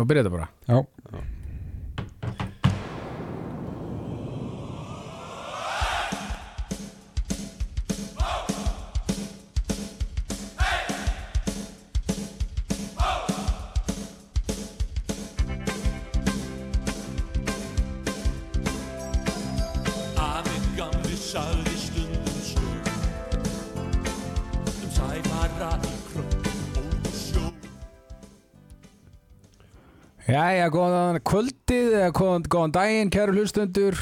og byrja þetta bara. Já, Jæja, góðan kvöldið eða góðan, góðan daginn, kæru hlustundur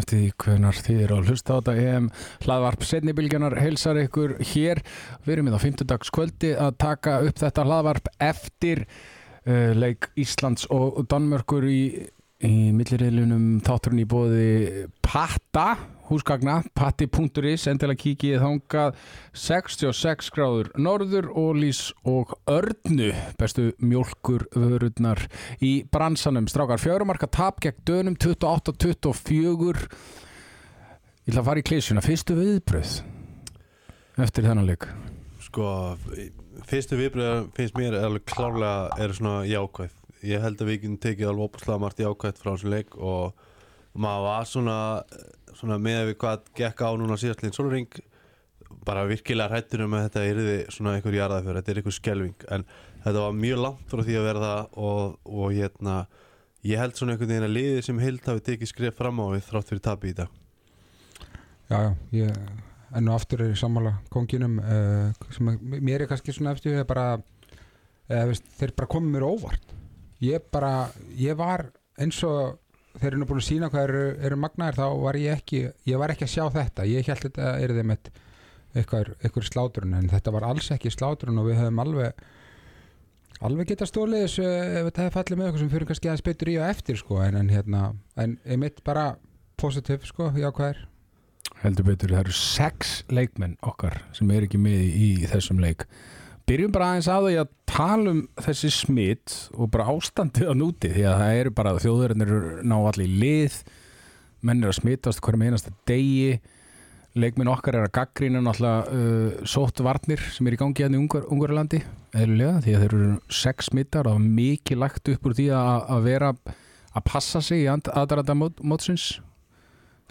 eftir því hvernar þið eru að hlusta á þetta EM hlaðvarp setnibilgjarnar heilsar ykkur hér. Við erum í þá 50 dags kvöldi að taka upp þetta hlaðvarp eftir uh, leik Íslands og Danmörkur í, í milliriðlunum þátturinn í bóði Patta húsgagna, patti.is endilega kikið þangað. 66 gráður norður og lís og örnu bestu mjólkur vörurnar í bransanum. Strákar fjörumarka tap gegn dönum 28-24 ég ætla að fara í klísjuna fyrstu viðbröð eftir þennan leik? Sko, fyrstu viðbröð finnst mér alveg klárlega er svona jákvæð. Ég held að við tekið alveg opaslega margt jákvæð frá þessum leik og maður var svona, svona með við hvað gekk á núna síðastlinn solring bara virkilega hrættur um að þetta yrði svona einhver jarðað fyrir, þetta er einhver skelving en þetta var mjög langt frá því að verða og, og hérna ég held svona einhvern veginn að liðið sem heilt hafi tekið skref fram á við þrátt fyrir tapi í dag. Já, já enn og aftur er ég sammála konginum uh, sem mér er kannski svona eftir bara uh, veist, þeir bara komið mér óvart. Ég bara, ég var eins og þeir eru nú búin að sína hvað eru, eru magnaðir þá var ég ekki ég var ekki að sjá þetta, ég held þetta er þeim eitthvað, sláturinn en þetta var alls ekki sláturinn og við höfum alveg alveg geta stólið þessu ef þetta hefði fallið með okkur sem fyrir kannski að spytur í og eftir sko en, en hérna, en einmitt bara positiv sko, jákvæðir. Heldur betur, það eru sex leikmenn okkar sem er ekki með í þessum leik byrjum bara aðeins að því að tala um þessi smitt og bara ástandið á núti því að það eru bara þjóðurinnir ná allir lið menn er að smittast hverjum einasta degi leikminn okkar er að gaggrína náttúrulega uh, sótt varnir sem er í gangi hérna í Ungar, Ungarlandi eðlulega því að þeir eru sex smittar og mikið lagt upp úr því að, að vera að passa sig í aðdaranda mót, mótsins.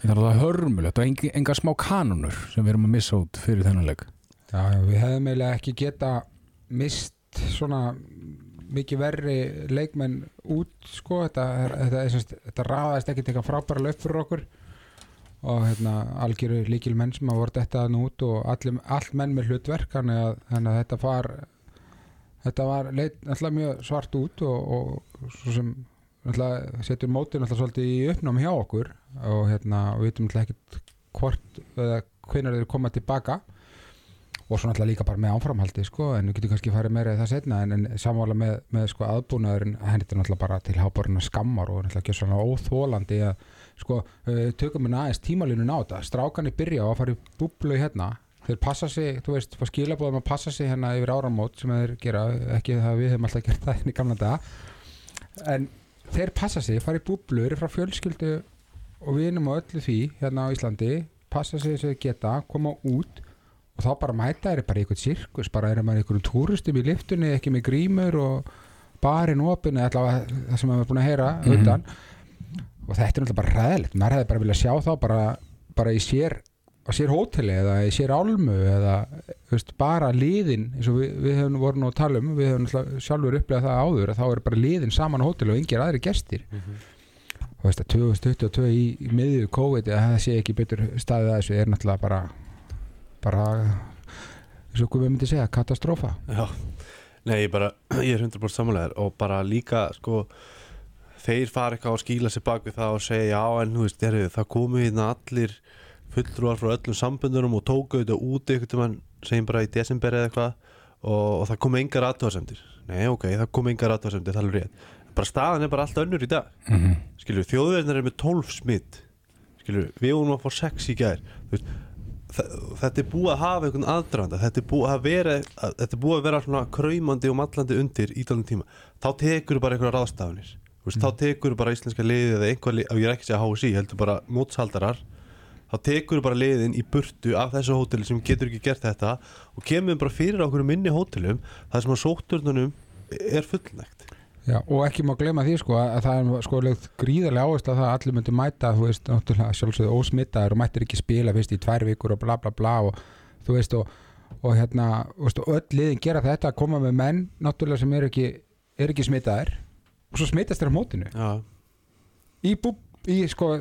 Það er hörmulegt og enga, enga smá kanunur sem við erum að missa út fyrir þennan leik Já, við hefðum eiginlega ekki geta mist svona mikið verri leikmenn út sko, þetta, þetta, semst, þetta raðaðist ekki teka frábæra löf fyrir okkur. Og hérna algjöru líkil menn sem að voru þetta nú út og allir, all menn með hlutverk þannig að, þannig að þetta var þetta var alltaf mjög svart út og, og svo sem alltaf setur mótin alltaf svolítið í uppnám hjá okkur og hérna við veitum alltaf ekkert hvort eða hvenær þeir koma tilbaka og svo náttúrulega líka bara með áframhaldi sko, en við getum kannski farið meira í það setna en, en samvála með, með sko, aðbúnaðurinn henni er náttúrulega bara til háborina skammar og náttúrulega ekki svona óþólandi að sko, uh, tökum við aðeins tímalínun á þetta. Strákanir byrja á að fara í búblu hérna. Þeir passa sig, þú veist, fá skilabóðum að passa sig hérna yfir áramót sem þeir gera ekki það að við hefum alltaf gert það hérna í gamla daga. En þeir passa sig, fara í búblu eru frá fjölskyldu og vinum og þá bara mæta þeir bara í eitthvað sirkus bara er maður einhverjum túristum í liftunni ekki með grímur og barinn opinn eða allavega það sem maður er búin að heyra Mhm. utan. Og þetta er náttúrulega bara ræðilegt maður hefði bara viljað sjá þá bara, bara í sér sér hóteli eða í sér álmu eða veist, bara liðin eins og við, við hefum voru nú að tala um við hefum sjálfur upplegað það áður að þá er bara liðin saman á hóteli og yngir aðri gestir. Og veist að 2022 í, í miðju COVID að það sé ekki betur staðið að þessu er náttúrulega bara bara eins og hvað við myndi segja, katastrófa Já, nei, ég bara, ég er 100% samanlegar og bara líka, sko, þeir fara eitthvað að skýla sér bak við það og segja, já, en þú veist, heru, það komu hérna allir fulltrúar frá öllum sambundunum og tóku þetta út eitthvað mann, segjum bara í desember eða eitthvað og, og það komu engar aðtöðasemdir. Nei, ok, það komu engar aðtöðasemdir, það er rétt. Bara staðan er bara allt önnur í dag. mm -hmm. Skilur, þjóðverðin er með 12 smitt. Skilur, við vorum að fá 6 í gær. Þú veist, þetta er búið að hafa einhvern aðdraðanda þetta er búið að vera þetta er búið að vera svona kraumandi og mallandi undir í talum tíma. Þá tekur bara einhverja ráðstafanir veist, þá tekur bara íslenska liðið eða einhver lið, ég er ekki að segja HSI, heldur bara mótshaldarar þá tekur bara liðin í burtu af þessu hóteli sem getur ekki gert þetta og kemur bara fyrir á okkur minni hótelum það sem að sótturnunum er fullnægt Já, og ekki má gleyma því sko að það er sko lögð gríðarlega áherslu að það að allir myndi mæta, þú veist, náttúrulega sjálfsögðu ósmittaður og mættir ekki spila fyrst í tvær vikur og bla bla bla og þú veist og, og hérna, veist, og öll liðin gera þetta að koma með menn náttúrulega sem eru ekki, er ekki smittaðir og svo smittast þeir á mótinu. Já, í, bú, í sko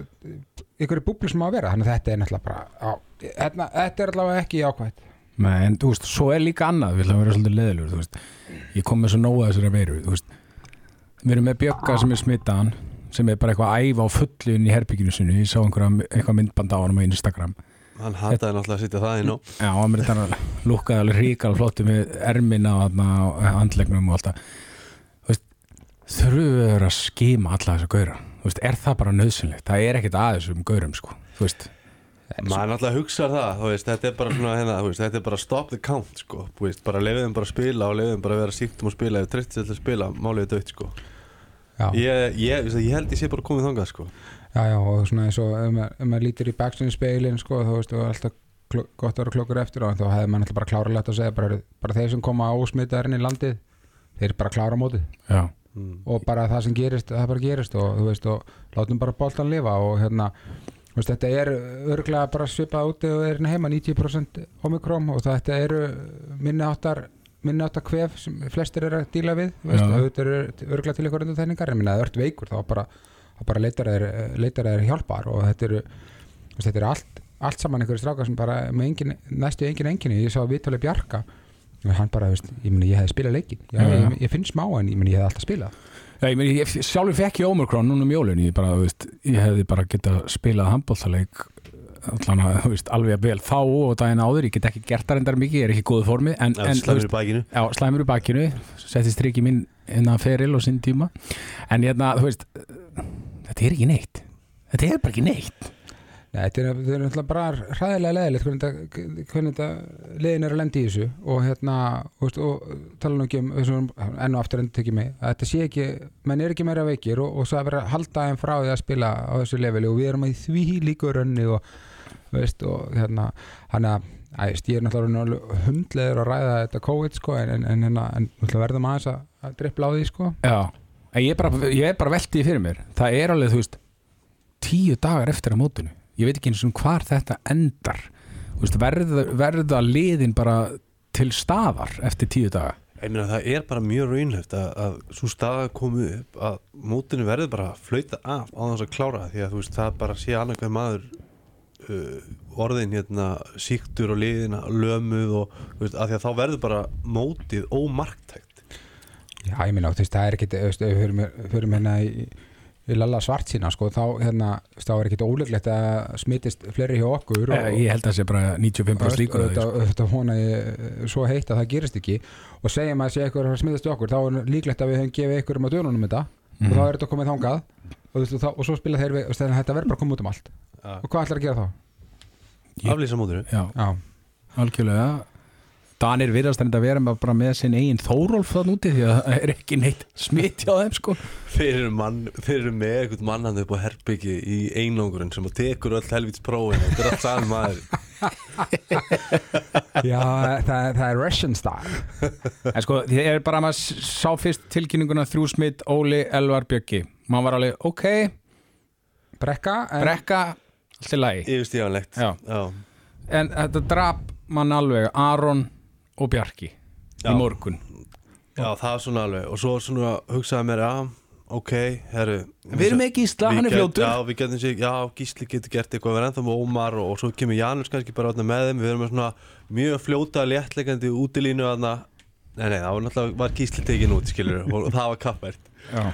ykkur búblu sem á að vera, þannig að þetta er náttúrulega bara, á, hérna, þetta er allavega ekki ákvæmt Nei, en þú veist, svo er líka annað við að erum með Bjögga sem er smittaðan sem er bara eitthvað að æfa á fullu inn í herbygginu sinu, ég sá einhverja eitthvað myndband á hann á Instagram. Hann hataði náttúrulega að setja það inn á Já, hann mér þetta lúkkaði alveg ríkal flottu með ermina og andlegnum og veist, þurfum við að að skima alla þú veist, er það bara nöðsynlegt það er ekkert aðeins um gaurum, sko maður náttúrulega hugsa það, veist, þetta er bara svona hérna, veist, þetta er bara stop the count sko, veist, bara leiðum bara að spila og leiðum bara að vera síktum að spila, ef treyst til að spila málið er dött, sko ég, ég, þú veist, ég held ég sé bara komið þangað, sko. Já, já, og svona eins og ef maður, ef maður lítur í backstage speilin sko, þá veist, og alltaf gott að vera klokkur eftir og þá hefði maður alltaf bara kláralegt að segja bara, bara þeir sem koma ósmittaðurinn í landið þeir bara klára mótið. Já, mm. og bara það sem gerist, það bara gerist og þú veist, og látum bara boltan lifa og hérna, þú veist, þetta er örglega bara svipað úti og er hérna heima 90% omikróm og þetta eru minni áttar minni áttar kvef sem flestir eru að díla við þetta eru örglega til ykkur undir þenningar, ég minna að það ert veikur þá bara, bara leitar þeir, hjálpar og þetta eru, þetta eru allt, allt saman einhverju strákar sem bara með engin, næstu engin enginni, ég sá viðtalið Bjarka og hann bara, veist, ég minna ég hefði spilað leikin já. ég, ég finn smá en ég ég hefði alltaf spilað. Já, ég, meni, ég sjálfur fekk ég Omicron núna um jólun ég, bara, þú veist, ég hefði bara getað spilað handbóltaleik allan að, þú veist, alveg vel þá og daginn áður, ég get ekki gert það reyndar mikið ég er ekki í góðu formi, en, en, en slæmur í bakinu. já, slæmur í bakinu. Setti strikki minn innan feril og sinn tíma. En hérna, þú veist þetta er ekki neitt. Þetta er bara ekki neitt. Nei, þetta er, þetta er náttúrulega bara hræðilega leðilegt hvernig þetta, hvernig þetta liðin er að lenda í þessu. Og hérna þú veist, og tala nú ekki um þessum, enn og aftur enn tekið mig að þetta sé ekki, menn er ekki meira veikir og, og svo að vera að halda þeim frá því að spila á þessu leveli. Og við erum í því líku rönni og veist og hérna hann að Æ, veist, ég er náttúrulega hundlegur að ræða þetta COVID sko en, en, en, hérna, en náttúrulega verðum aðeins að, að drippla á því sko. Já, en ég er bara, ég er bara veldið fyrir mér. Það er alveg, þú veist tíu dagar eftir að mótinu. Ég veit ekki eins og hvar þetta endar. Þú veist, verða, verða liðin bara til staðar eftir tíu daga? Ég meina það er bara mjög raunlegt að, að svo staða komu upp að mótinu verður bara að flauta af á þess að klára því að þú veist það bara sé annað hver maður orðin hérna síktur og liðina lömuð og veist að því að þá verður bara mótið ómarktækt. Já, ég minna, þú veist, það er ekkit, við förum hérna í, í Lalla svart sína, sko, þá, hérna, þá er ekkit óleglegt að smitist fleiri hjá okkur og, Eh, ég held að það sé bara 95% líkur þetta, sko. vona ég eh, svo heitt að það gerist ekki. Og segjum að sé eitthvað að smitast í okkur þá er líklegt að við höfum gefið einhverjum á dönunum þetta Mhm. og þá er þetta komið þangað og, þú veist, og, þá, og svo spila þeir við, þetta verður bara að koma út um allt ja. og hvað ætlar að gera þá? Aflýsa Já, algjörlega Danir virðast þetta að vera með- bara með sinn eigin þórólf þann úti því að það er ekki neitt smitt hjá þeim sko. Þeir eru, mann, þeir eru með eitthvað mannan upp á herbyggi í einangurinn sem að tekur öll helvits prófin þetta er allt saman maður. Já það, það er Russian style. En sko, þið er bara að maður sá fyrst tilkynninguna þrjú smitt, Óli, Elvar, Bjöggi maður var alveg, ok, Brekka en, brekka allt í lagi, yfirstíðanlegt Já. Já. en þetta drap mann alveg, Aron og Bjarki Já. í morgun. Já, það er svona alveg. Og svo svona hugsaði mér að ok, herru Við erum með Gísla, hann er fljótur. Já, við getum sér, já, Gísli getur gert eitthvað við erum ennþá með Ómar og, og svo kemur Janus kannski bara með þeim, við erum með svona mjög fljóta léttleikandi útilínu þarna. Nei, nei, það var náttúrulega var Gísli tekin út, skilur og, og það var kappvært Já,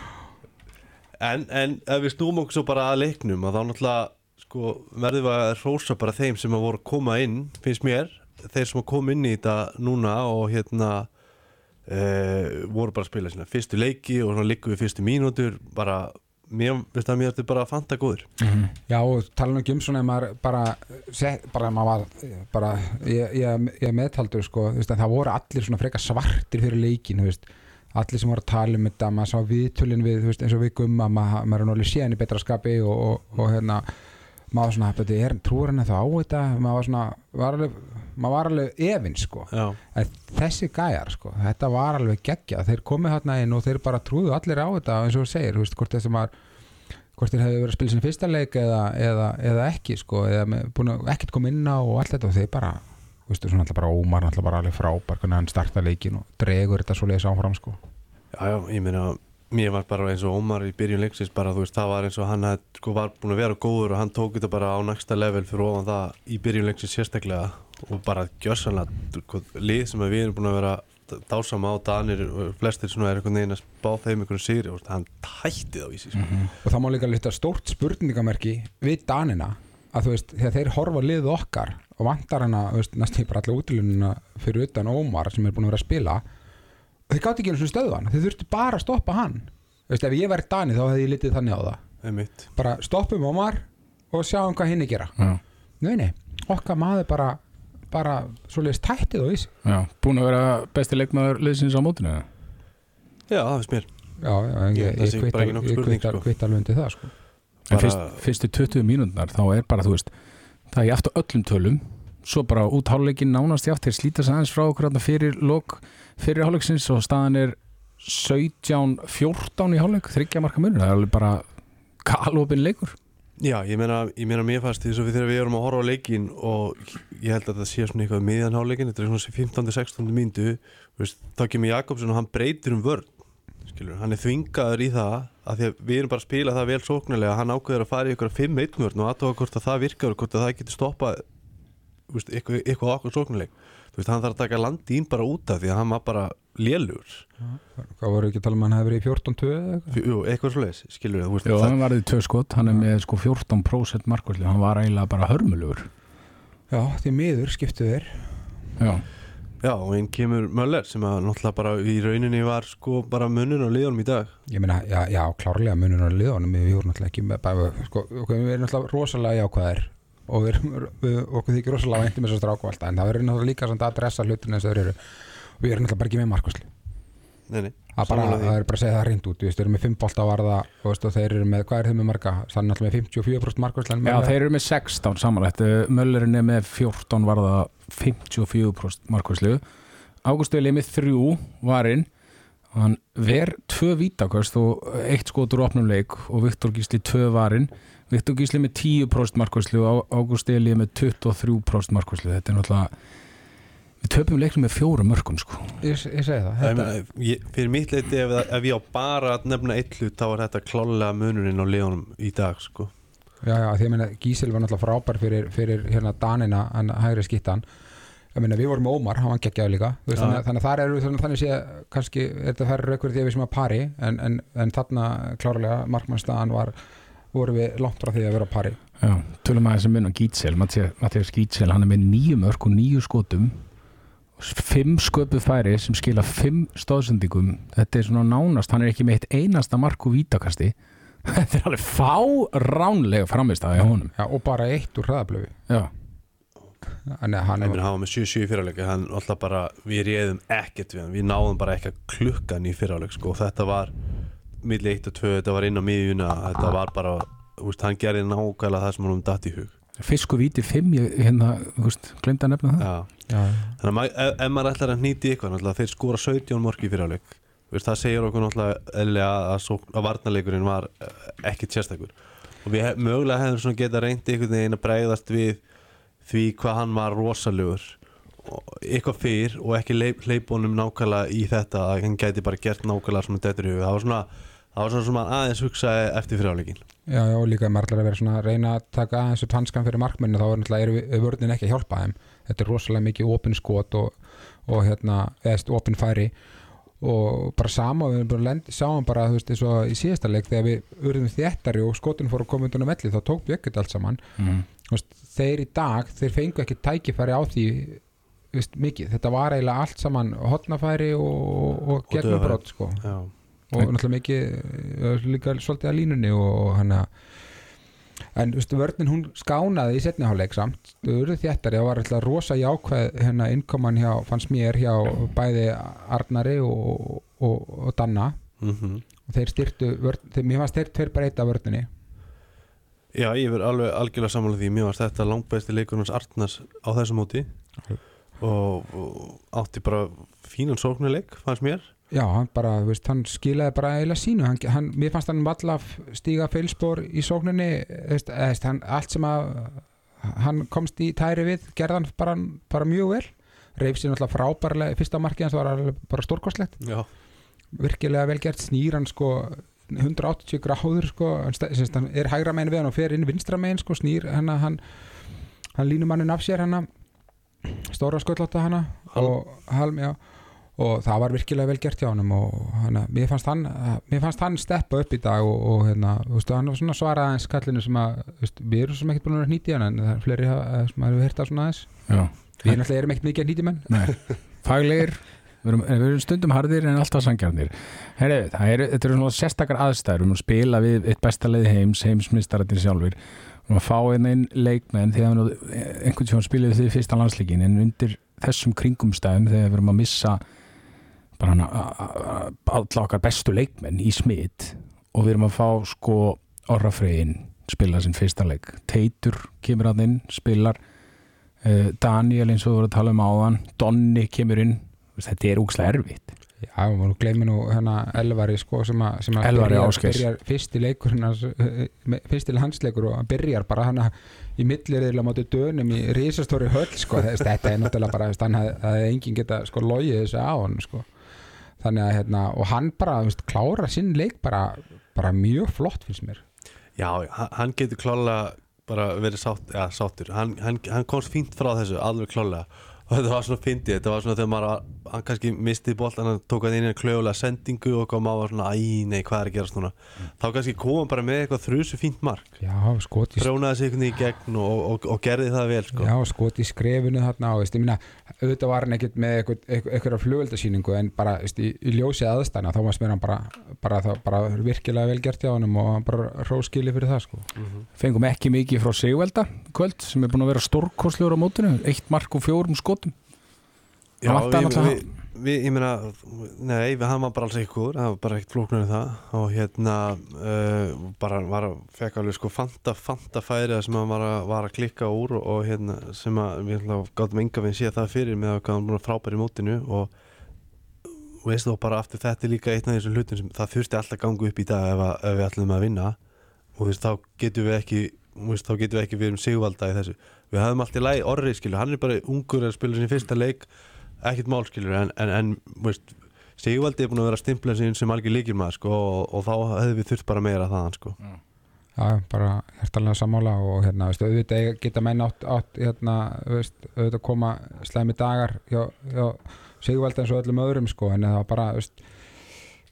en, en ef við snúum okkur svo bara að leiknum að þá náttúrulega sko, verðum við að rósa bara þeim sem að voru að koma inn, finnst mér þeir sem að koma inn í þetta núna og hérna uh, voru bara að spila sína fyrstu leiki og svona líku við fyrstu mínútur bara, mér veist að mér þetta bara að fanta góður Já, og tala nú ekki um svona bara, bara var bara, ég, ég, ég meðtaldur sko, veist, að það voru allir svona freka svartir fyrir leikin, þú veist. Allir sem voru að tala um þetta, maður sá viðtölin við, veist, eins og við gumma, maður, maður er náttúrulega séðan í betra skapi og, og, og hérna maður var svona, þetta er, trúur henni þá á þetta? Maður var svona, var alveg maður var alveg efinn sko. Þessi gæjar sko, þetta var alveg geggja þeir komið hérna inn og þeir bara trúðu allir á þetta eins og þú segir, veist, hvort þessi maður hvort þeir hefði verið að spila sinni fyrsta leik eða, eða, eða ekki sko eða með, búin að ekkert koma inn á og allt þetta. Og þeir bara, þú veist, svona alltaf bara ómar alltaf bara alveg frábær, hvernig hann starta leikin og dregur þetta svo leiðis áfram sko. Já, já, ég meina mér var bara eins og Ómar í byrjun leiksins bara, þú veist, það var eins og hann hef, sko, var búin að vera góður og hann tók þetta bara á næsta level fyrir ofan það í byrjun leiksins sérstaklega og bara gjörsanlega sko, lið sem við erum búin að vera dásama á Danir og flestir svona er einhvern veginn að spá þeim einhvern sigri og hann tætti þá í sig sko. og það má líka lita stórt spurningamerki við Danina að þú veist, þegar þeir horfa liðu okkar og vantar hana, veist, næst bara alla útilununa fyrir utan Ómar sem er búin að vera að spila þeir gátt ekki einu svona stöðvan þeir þurftu bara að stoppa hann. Veist, ef ég væri Dani þá hefði ég litið þannig á það. Einmitt. Bara stoppum Ómar og sjáum hvað hinn gera. Já, nei, nei, okkar maður bara bara svoleiðis tættið og vísi. Já, búin að vera besti leikmaður liðsins á mótinu eða? Já, það finnst mér. Já, já, en Ég- ég, ég, ég kvittar sko. alveg undir það sko. En fyrst, fyrstu 20 mínúndar þá er bara, þú veist það er játt á öllum tölum. Svo bara út hálfleikin nánast játt þeir slíta sig aðeins frá okkur þarna fyrir lok fyrir hálfleiksins og staðan er 17-14 í hálfleik þryggja marka munur, það er alveg bara galopin leikur Já, ég meina, ég meina mér fannst því við þegar við erum að horfa á leikin og ég held að það sé svona eitthvað miðan á leikin, þetta er svona 15-16 mínútu, þú veist, þá kemur Jakobsson og hann breytir um vörn, skilur, hann er þvingaður í það að því að við erum bara að spila það vel sóknarlega, hann ákveður að fara í ykkur 5-1 vörn og aðtóka hvort að það virkar og hvort að það getur stoppað eitthvað, eitthvað okkur sóknarleik, þú veist, hann þarf að taka landín bara út af því að hann var bara lélugur, hvað voru ekki að tala um að hann hefði verið í 14-2 eða eitthvað? Jú, eitthvað svo leis, skilur, þú veist, Jó, það, hann varði tvö skot, hann er með sko 14% markvæslu, hann var eiginlega bara hörmulugur. Já, því miður skiptu þeir. Já, Já, og einn kemur Möller sem að náttúrulega bara í rauninni var sko bara munun á liðanum í dag. Ég meina, já, já klárlega munur á liðunum við vorum náttúrulega ekki með bara, sko, okkur, við erum náttúrulega rosalega jákvæðir og við, erum- við, okkur þykir rosalega væntum þess að stráku alltaf en það verður náttúrulega líka samt að adressa hlutin eins og þeir eru. Og við erum náttúrulega bara ekki með nei, það er bara, að segja það reynd út við veist, þeir eru með 5 bolta varða og, veist, og þeir eru með, hvað er þeir með marga? það er náttúrulega með 54% markvæslu Já þeir eru með 16 samanlætt Möllerinn er með 14 varða 54% markvæslu Ágúst Veli er með 3 varinn. Og hann ver 2 vítaköst og eitt skotur opnum leik og Viktor Gísli 2 varinn Viktor Gísli með 10% markvæslu og Ágúst Veli með 23% markvæslu þetta er náttúrulega við töpum leiknum með fjóra mörgum sko ég, ég segi það Ég þetta, ég, fyrir mitt leiti ef, ef ég á bara að nefna eitt hlut þá er þetta klálega munurinn á liðanum í dag sko. já, já, því að meina Gísil var náttúrulega frábær fyrir, fyrir hérna Danina, hann hægri skittan ég meina við vorum með Ómar, hann var geggjaður líka veist, Já. þannig, að þar eru þannig, þannig sé kannski er þetta færri raukur því að við sem að pari en, en, en þarna klárlega markmannstaðan var voru við langt frá því að vera á pari. Já, tölum aðeins sem mun á Gítsel. Mattias Gítsel, hann er með nýju mörg og nýju skotum. Og fimm sköpu færi sem skila fimm stóðsendingum þetta er svona nánast, hann er ekki með eitt einasta mark og vítakasti. Þetta er alveg fáránlega framistæði á honum. Já, og bara eitt úr hraðablöfi. Já, hann er, hann er hann var með 7-7 í fyrirleika hann alltaf bara, við réðum ekkert við hann. Við náðum bara ekki að klukkan í fyrirleik sko. og þetta var milli 1 og 2 þetta var inn á miðjuna þetta var bara, veist, hann gerði nákvæmlega það sem hann datt í hug. Fisku víti fimm ég, hérna, glemd að nefna það. Já, já, þannig að ef, ef maður ætlar að nýti ykkur þeir skora 17 mörg í fyrirleik veist, það segir okkur náttúrulega að, að varnarleikurinn var eh, ekkert sérstakur. Og við hef, mögulega hefðum svona geta reyndi einhvern veginn að bregðast við því hvað hann var rosalegur og eitthvað fyrr og ekki leip, hleypunum nákvæmlega í þetta að hann gæti bara gert nákvæmlega svona dettur í hug. Það var svona, það var svona sem að aðeins hugsaði eftir fyrirleikin já, já, og líka maður ætlar að vera svona að reyna að taka aðeins upp hanskan fyrir markmennu þá er náttúrulega vörðin ekki að hjálpa þeim. Þetta er rosalega mikið opin skot og, og hérna, eðst opin færi. Og bara sama við bara lend, sáum bara, þú veist, eins og í síðasta leik þegar við urðum þéttari og skotin fór að koma undan að melli þá tók við ekkert allt saman. Mm. Veist, þeir í dag, þeir fengu ekki tækifæri á því veist, mikið, þetta var eiginlega allt saman hotnafæri og, og, og gegnumbrot sko. Já, og náttúrulega mikið eh, líka svolítið að línunni og, og hann að en þú veist, vörnin hún skánaði í setniháleik samt, þau eru þéttari. Það var alltaf rosa jákvæð hérna innkoman hjá, fannst mér hjá bæði Arnari og, og, og Danna. Mm og þeir styrtu, vörn, þeir, mér fannst þeir tveir breyta vörninni. Já, ég verð alveg algjörlega sammála því. Mér varst þetta langbæsti leikur hans Arnars á þessu móti. Og, og átti bara fínan sóknuleik fannst mér Já, hann bara, þú veist, hann skilaði bara eiginlega sínu, hann, hann, mér fannst hann valla stíga feilspor í sókninni veist, veist, hann, allt sem að hann komst í tæri við gerðan bara, bara mjög vel. Reyf sér náttúrulega frábærlega, fyrsta markið hans var bara stórkostlegt, Já, virkilega vel gert snýr hann sko 180 gráður sko, hann, hann er hægra megin við hann og fer inn vinstra megin sko, snýr hann hann, hann línur mannin af sér hann stóra sköllótta hann og halm, já og það var virkilega vel gert hjá honum og hana, mér, fannst hann, mér fannst hann steppa upp í dag og, og hérna, þú veist, hann var svona svarað aðeins kallinu sem að, þú veist, við erum sem ekkert búin að nýti hann en það er fleiri hafa- sem að við hýrt að svona aðeins. Já, við erum alltaf erum ekkert mikið að nýti menn. Faglegir, við erum, við erum stundum harðir en alltaf sangjarnir Herri, það er, þetta eru svona sérstakar aðstæður. Við erum að spila við eitt besta leið heims heimsmyndstararnir sjálfur við erum að fá einn einn leikmenn þegar við nú- einhvern tíma spilum við því fyrsta landsleikin en undir þessum kringumstæðum þegar við erum að missa bara hana a- a- a- alla okkar bestu leikmenn í smitt og við erum að fá sko Orrafreyinn spila sinn fyrsta leik. Teitur kemur að inn, spilar. Uh, Daniel eins og við vorum að tala um áðan Donni kemur inn. Þetta er úkslega erfitt. Já, og nú gleymir nú hérna Elvari sko sem að, sem að Elvari byrjar, byrjar fyrsti leikur eh, eh, fyrsti landsleikur og hann byrjar bara hann í milliriðla móti dönum í risastóri höll sko, þetta er náttúrulega bara hann hafði hafði enginn geta sko logið þessu á hann sko þannig að hérna, og hann bara veist, klára sinn leik bara, bara mjög flott finnst mér. Já, hann- getur klálega bara verið sátt, ja, sáttur. Hann, hann, hann komst fínt frá þessu, alveg klálega og þetta var svona fyndið, þetta var svona þegar maður hann kannski misti boltan, hann tók hann inn í klögulega sendingu og kom á var svona æ, nei, hvað er að gerast núna þá kannski kom hann bara með eitthvað þrjusu fínt mark Já, skoti þrónaði sig í gegn og, og, og gerði það vel sko. Já, skot í skrefinu þarna veist, ég minna, auðvitað var hann ekkert með eitthvað, eitthvað, flugöldasýningu en bara veist, í, í ljósi aðstæna þá var smér hann bara, bara, bara, bara virkilega vel gert hjá honum og hann bara róskili fyrir það sko. fengum ekki mikið frá Sigvelda kvöld sem er búin að vera stórkostlegur á mótinu eitt mark og fjórum skotum Já, vantaði við, við, við, ég meina nei, við, var bara alls góður það var bara ekkert flóknar en það. Og hérna uh, bara var að fekk alveg sko fanta, fanta færi sem hann var að, var að klikka úr og, og hérna sem að við gátum enga við sé það fyrir með að hann búin að frábæri mótinu og veist þú bara aftur þetta er líka einn af þessum hlutum sem það þurfti alltaf að ganga upp í dag ef, að, ef við ætlum að vinna. Og þú veist, þá getum við ekki veist, þá getum við ekki verið um sigvalda í þessu. Við höfum alltaf lægi orrið skilur hann er bara ungur að spila sin fyrsta leik ekkert mál skilur en, en, en veist, sigvaldi er búin að vera stimpla sem algjör líkir maður sko, og, og þá hefði við þurft bara meira þaðan sko. Já, bara hærtalega sammála og hérna, veist, auðvitað geta menn átt, átt hérna, veist, auðvitað koma slæmi dagar hjá, hjá Sigvalda eins og öllum öðrum sko, en það var bara, veist,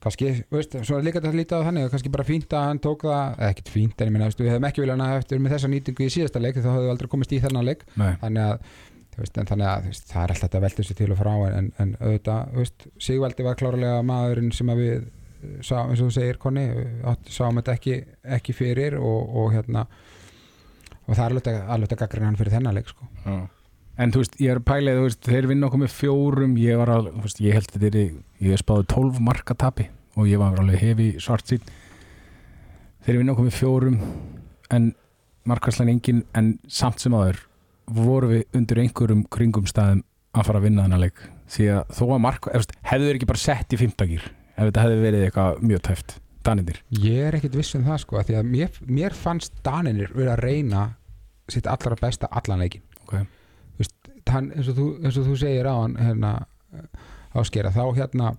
kannski, veist, svo er líka þetta lítið á þannig, kannski bara fínt að hann tók það, ekkert fínt, en ég meina, veist, við hefum ekki viljað að eftir með þessa nýtingu í síðasta leik, þá hefðu við aldrei komist í þennan leik, Nei. þannig að veist, en þannig að veist, það er alltaf þetta veldur sér til og frá en, en auðvitað, Sigvaldi var klárlega maðurinn sem að við eh, sá, eins og þú segir Konni, sáum þetta ekki, ekki fyrir og, og hérna og það er alveg að- alveg að gaggrina hann fyrir þennan leik sko. Já. En þú veist, ég er pælið, þú veist, þeir vinna okkur með fjórum, ég var alveg, þú veist, ég held að er, ég spáði 12 marka tapi og ég var alveg hefi svart sín. Þeir vinna okkur með fjórum, en markaslæn engin, en samt sem aður voru við undir einhverjum kringum staðum að fara að vinna þennan leik. Því að þó að marka, hefðu þeir ekki bara sett í fimmtagýr, ef þetta hefði verið eitthvað mjög tæft, danindir. Ég er ekkit viss um það sko, því að mér, mér fannst Daninir verið að reyna sitt allra besta allan leikin Ok. hann, eins, og þú, eins og þú segir á hann hérna, áskera, þá hérna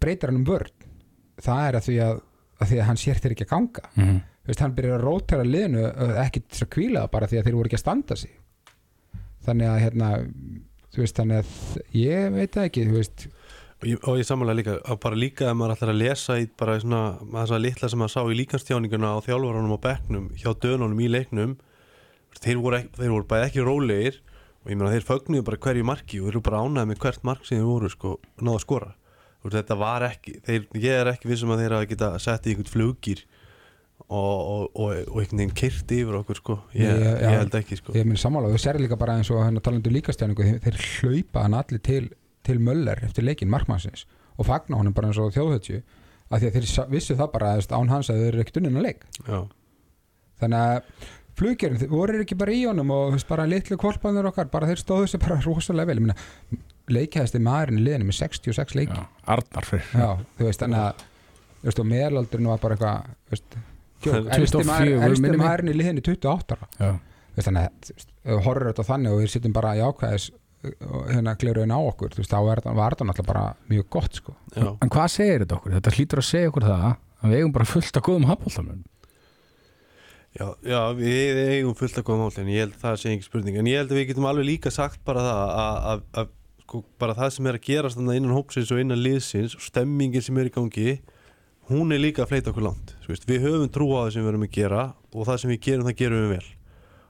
breytir hann um vörn það er að því að, að því að hann sér þeir ekki að ganga Mm -hmm. Þú veist, hann byrjar að rótara liðinu uh, ekki til að kvíla það bara því að þeir voru ekki að standa sig þannig að hérna þú veist, þannig að ég veit ekki þú veist, og ég, ég samanlega líka bara líka ef maður ætlar að lesa í bara svona þess að litla sem maður sá í líkanstjáninguna á þjálfarunum og bekknum hjá dönunum í leiknum þeir voru, ekki, þeir voru bara ekki rólegir og ég meina þeir fögnuðu bara hverju marki og þeir eru bara ánæði með hvert mark sem þeir voru sko, náða að skora. Þetta var ekki, þeir, ég er ekki vissum að þeir hafa geta sett í einhvern fluggýr og, og, og, og einhvern veginn kyrt yfir okkur sko, ég, Ég- ég, já. held ekki sko. Ég minn sammála, þú sér líka bara eins og hérna talandu líkastjáningu, þeir, þeir hlaupa hann allir til, til Möller eftir leikin markmannsins og fagna honum bara eins og þjóðhötju af því að þeir vissu það bara að án hans að þeir eru ekkert unnin að leik. Já, þannig að fluggerinn, voru ekki bara í honum og bara litlu kvolpanur okkar bara þeir stóðu sér bara rosalega vel. Ég meina, leikjæðasti maðurinn í liðinu með 66 leiki. Já, Arnar fyrir Já, þú veist, þannig að meðalaldurinn var bara eitthvað elsti 24 maður- elsti minnir mig. maðurinn í liðinu 28 ára Já, Þú veist, þannig að horfir þetta þannig og við sittum bara í ákvæðis og hérna kleruðin á okkur þú veist, þá var þetta náttúrulega bara mjög gott sko. Já, En hvað segir þetta okkur? Þetta hlýtur að segja okkur það að við eigum bara fullt af góðum hafbóltamönnum já, já við eigum fullt að mál en ég held að það sé engin spurning en ég held að við getum alveg líka sagt bara það að, að, að sko, bara það sem er að gerast þarna innan hópsins og innan liðsins og stemmingin sem er í gangi hún er líka að fleita okkur langt Þú veist, við höfum trú á það sem við erum að gera og það sem við gerum það gerum við vel.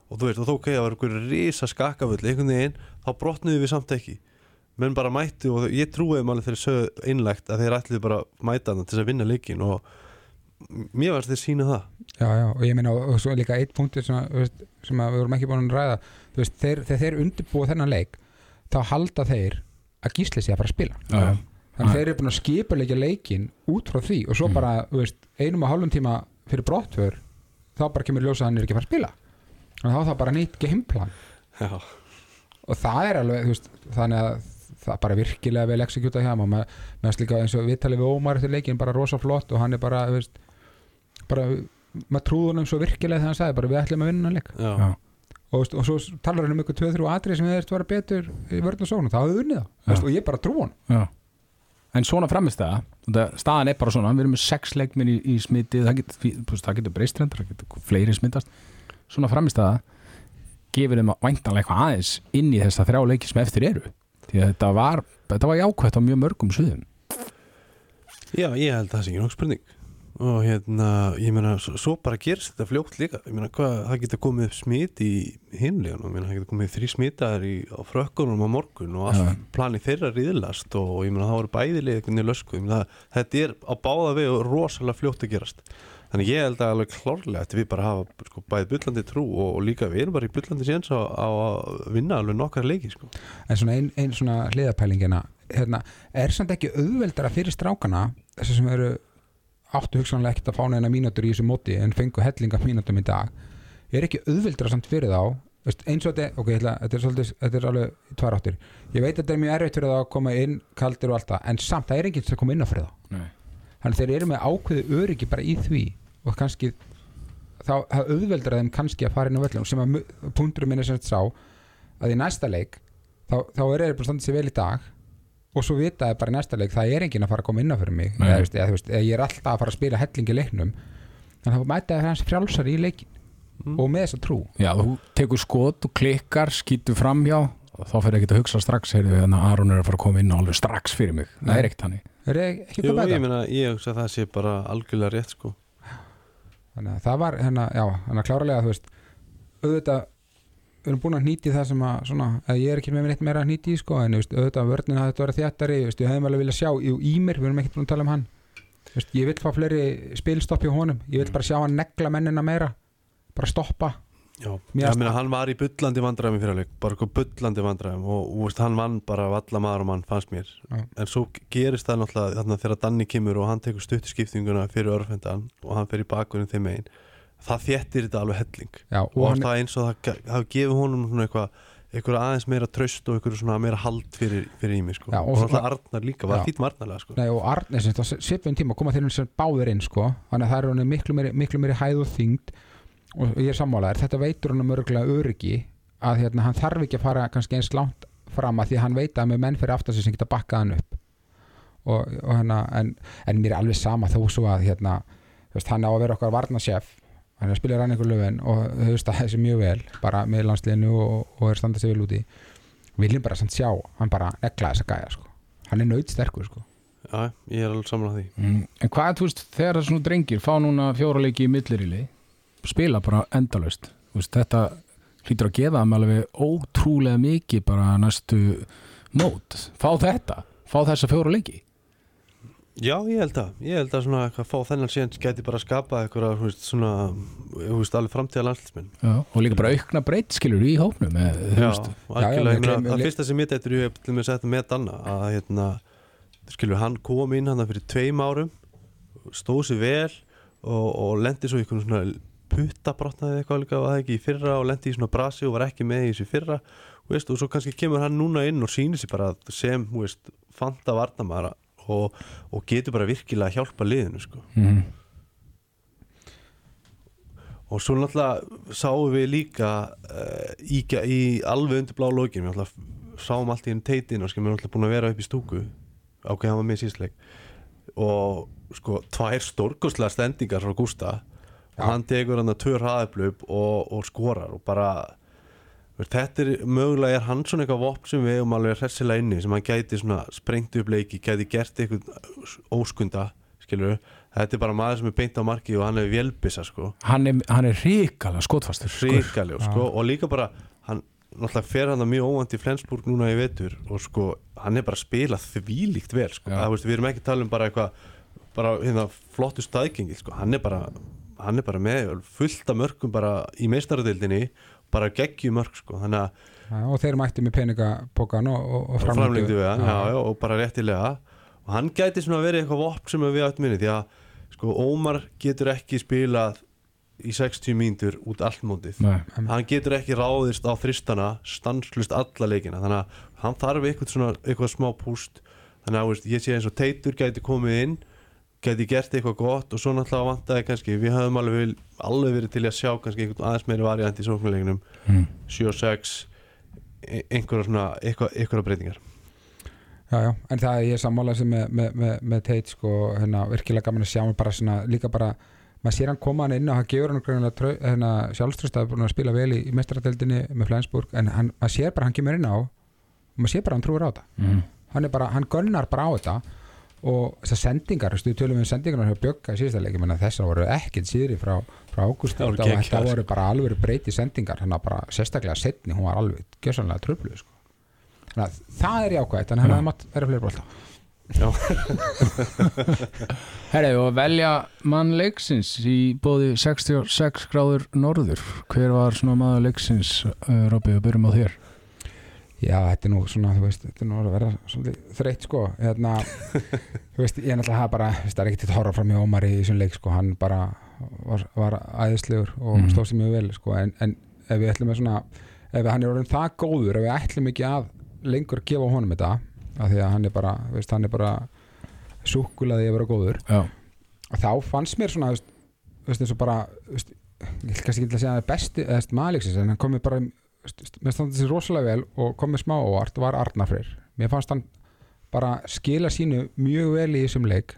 Og þú veist, og þó það var einhver risa skakaföll einhvern veginn, þá brotnuðum við samt ekki. Menn bara mættu og ég trúi þeim alveg þegar sögðu einlægt að þeir ætluðu bara mæta þarna til þess að vinna leikin og mér varst þeir sína það. Já, já, og ég meina og, svo líka eitt punktur sem, að, þú veist, sem að við vorum ekki búin að ræða. Þú veist, þeir, þegar þeir undirbúa þennan leik þá halda þeir að gísli sig að fara að spila. Já, já. Þannig að þeir eru búin að skipa leikja leikin út frá því. Og svo Mm. bara, veist, einum og hálfum tíma fyrir brottför þá bara kemur ljósa að hann er ekki að fara að spila. Og þá er það bara nýtt gameplan. Já, og það er alveg, veist, þannig að það er bara virkilega vel exekjúta hjá maður með, með slíka eins og viðtalið við Ómar eftir leikin bara rosa flott og hann er bara, veist bara, maður trúður honum svo virkilega þegar hann sagði bara við ætlum að vinna hann leik. Já, Já. og, og svo talar hann um ykkur 2-3 atrið sem þeir vera betur í vörn og sóknum, þá hafðu unnið það. Og ég bara trú hann Já. En svona framist það staðan er bara svona, við erum með sex leikminn í, í smiti, það getur, þú veist, það getur fleiri smitast. Svona framist það gefur þeim væntanlega eitthvað aðeins inn í þessa þrjá leiki sem eftir eru. Því að þetta var, þetta var jákvætt á mjög mörgum suðum já, ég held að það sé ekki nokk spurning og hérna, ég meina svo, bara gerist þetta fljótt líka ég meina, hvað, það getur komið smit í hinlegan, ég meina, það getur komið þrý smitaðar í, á frökkunum á morgun og allt Já. planið þeirra riðlast og ég meina, það voru bæðilega einhvern veginn lösku, ég meina, þetta er á báða við og rosalega fljótt að gerast þannig ég held að alveg klárlega eftir við bara hafa sko, bæði bullandi trú og, og líka við erum bara í bullandi séns á, á að vinna alveg nokkar leiki sko. en svona ein, ein svona hliðapælingina hérna, er samt ekki auðveldara fyrir strákana þessi sem eru áttu hugsanlega ekkert að fá neina mínútur í þessu móti en fengu hellinga mínútum í dag. Er ekki auðveldara samt fyrir þá? Veist, eins og þetta, ok, ætla, þetta er svolítið þetta er alveg tvær áttir. Ég veit að þetta er mjög erfitt fyrir þá að koma inn kaldir og allt það, en samt það er enginn sem koma inn á fyrir þá. Nei. þannig þeir eru með ákveðu öryggi bara í því og kannski þá það auðveldar þeim kannski að fara inn á völlum sem að punkturinn minn er sem sagt sá að í næsta leik þá, þá er þeir bara standið sér vel í dag og svo vita þeir bara í næsta leik það er enginn að fara að koma inn á fyrir mig. Eða, veist, eða, þú veist, eða ég er alltaf að fara að spila helling í leiknum. Þannig að það mæta þeir hans frjálsar í leikin Mm. og með þessa trú. Já, þú tekur skot og klikkar, skýtur framhjá og þá fyrir ekki að hugsa strax heyrðu, þannig að Aron er að fara að koma inn á alveg strax fyrir mig. Það Nei. er ekkert er ekki Jú, ég meina, ég hugsa að það sé bara algjörlega rétt sko. þannig að það var hérna, já, að klárlega þú veist, auðvitað við erum búin að nýti það sem að svona, að ég er ekki með neitt meira að nýti í sko, en veist, auðvitað vörnin hafði þetta verið þjættari, ég hefði alveg viljað sjá í, í mér, við erum ekkert búin að tala um hann. Veist, ég vil fá fleiri spilstopp hjá honum ég vil bara sjá hann negla mennina meira bara stoppa. Já, Mér ég meina hann var í bullandi vandræðum í fyrirleik, bara eitthvað bullandi vandræðum og, og veist, hann vann bara af alla maður og mann fannst mér, Já. en svo gerist það náttúrulega þarna þegar Danni kemur og hann tekur stuttuskiptinguna fyrir örfendan og hann fer í bakunum þeim megin, það þéttir þetta alveg helling. Já, og, og það eins og það ge- hafi gefið honum svona eitthvað eitthvað aðeins meira tröst og eitthvað svona meira hald fyrir, fyrir ími sko. Já, og og, náttúrulega Arnar líka, var fýtt margnarlega sko. nei, og Arnes á svipum tíma koma þeir sem báðir inn sko, þannig að það er hann miklu meiri, miklu meiri hæð og þyngd. Og ég er sammálaður, þetta veitur hann örgulega öryggi að hérna, hann þarf ekki að fara kannski eins langt fram að því að hann veit að með menn fyrir aftar sem geta bakkað hann upp. Og, og hérna, en, en mér er alveg sama þó svo að hérna, hann á að vera okkar varnasjef hann er að spila rann einhver löfin og þau veist að þessi mjög vel bara með landsliðinu og, og er standað sér vel úti viljum bara samt sjá hann bara negla þessa gæja sko. hann er nöyt sterkur sko. Já, ég er alveg saman að því mm. En hvað, þú veist, þegar það svona drengir fá núna fjóra leiki í millirili spila bara endalaust Þú veist, þetta hlýtur að gefa þeim alveg ótrúlega mikið bara næstu mót fá þetta, fá þessa fjóra leiki Já, ég held að, ég held að svona eitthvað fá þennan séns gæti bara skapa eitthvað svona, þú veist, alveg framtíða landslismin Já. og líka bara aukna breytt skilur í hópnum með, þú Já, algjörlega, það fyrsta sem ég dættur ég hef til með að setja með Danna að hérna, skilur, hann kom inn hann fyrir tveim árum stóð sér vel og, og lendi svo í svona putta brotnaði eitthvað líka var það ekki í fyrra og lendi í svona brasi og var ekki með í þessu fyrra veist, og svo kannski kemur hann núna inn og sýnir sér bara sem veist, fanta varnamara og, og getur bara virkilega að hjálpa liðinu sko. mm. og svo náttúrulega sáum við líka uh, í, í alveg undir blá lókin við sáum allt í einn teitin og skil við náttúrulega búin að vera upp í stúku ákveð hann var með síðsleik og sko tvær stórkostlega stendingar frá Gústa og hann tekur hann að tvö hraðablöp og, og skorar og bara þetta er mögulega er hann svona eitthvað vopn sem við um alveg hressilega inni sem hann gæti svona sprengt upp leiki gæti gert eitthvað óskunda skilur þetta er bara maður sem er beint á marki og hann er vélbissa sko hann, er, hann er ríkala skotfastur sko. ríkaljó sko, og líka bara hann náttúrulega fer hann mjög óvand í Flensburg núna í vetur og sko hann er bara að spila þvílíkt vel sko. Já. það, veist, við erum ekki að tala um bara eitthvað bara hérna flottu staðgengi sko. hann er bara hann er bara með bara í meistaradildinni bara geggju mörg sko. þannig að Já, og þeir mætti með peningapókan og, og, og framlengdu. Framlengdu við hann já, já, og bara réttilega. Og hann gæti svona verið eitthvað vopn sem við áttum minni því að sko Ómar getur ekki spilað í 60 mínútur út allt mótið. Nei. hann getur ekki ráðist á þristana stanslust alla leikina. Þannig að hann þarf eitthvað, svona, eitthvað smá púst. Þannig að veist, ég sé eins og Teitur gæti komið inn gæti gert eitthvað gott og svo náttúrulega vantaði kannski við höfum alveg, alveg verið til að sjá kannski einhvern aðeins meiri variant í sóknuleginum mm. 7-6 e- einhverja svona eitthvað, einhverja breytingar Já, já, en það er ég sammála sem með, með, með, með teit sko, hérna, virkilega gaman að sjá bara svona, líka bara, maður sér hann koma hann inn og hann gefur hann greinilega trau- hérna, sjálfströst að búin að spila vel í, í mestrardeldinni með Flensburg, en hann, maður sér bara hann kemur inn á og maður sér bara hann trúir á þetta Mm. hann er bara, hann gönnar bara á þetta og þessar sendingar, þú veist, við tölum um sendingarnar hjá Bjögga í síðasta leiki, menn að þessar voru ekkert síðri frá, frá ágúst Það voru þetta voru bara alveg breyti sendingar hann bara sérstaklega setni, hún var alveg gjössanlega tröfluð sko. þannig að það er jákvægt, þannig að hann hefði mátt vera fleiri bólta Herri, og velja mann leiksins í bóði 66 gráður norður. Hver var svona maður leiksins uh, Robby, við byrjum á þér Já, þetta er nú svona, þú veist, þetta er nú að vera svolítið þreytt sko, hérna þú veist, ég er náttúrulega hafa bara, það er ekki til að horfa fram í Ómar í þessum leik sko, hann bara var, var æðislegur og mm. stóð sér mjög vel sko, en, en ef við ætlum að svona ef hann er orðin það góður, ef við ætlum ekki að lengur að gefa honum þetta af því að hann er bara, þú veist, hann er bara súkulaði að vera góður og þá fannst mér svona, þú veist, eins og bara, þú veist, ég vil kannski ekki að segja að það er besti, eða mér standi þessi rosalega vel og kom mér smá óvart, var Arnar Freyr. Mér fannst hann bara skila sínu mjög vel í þessum leik.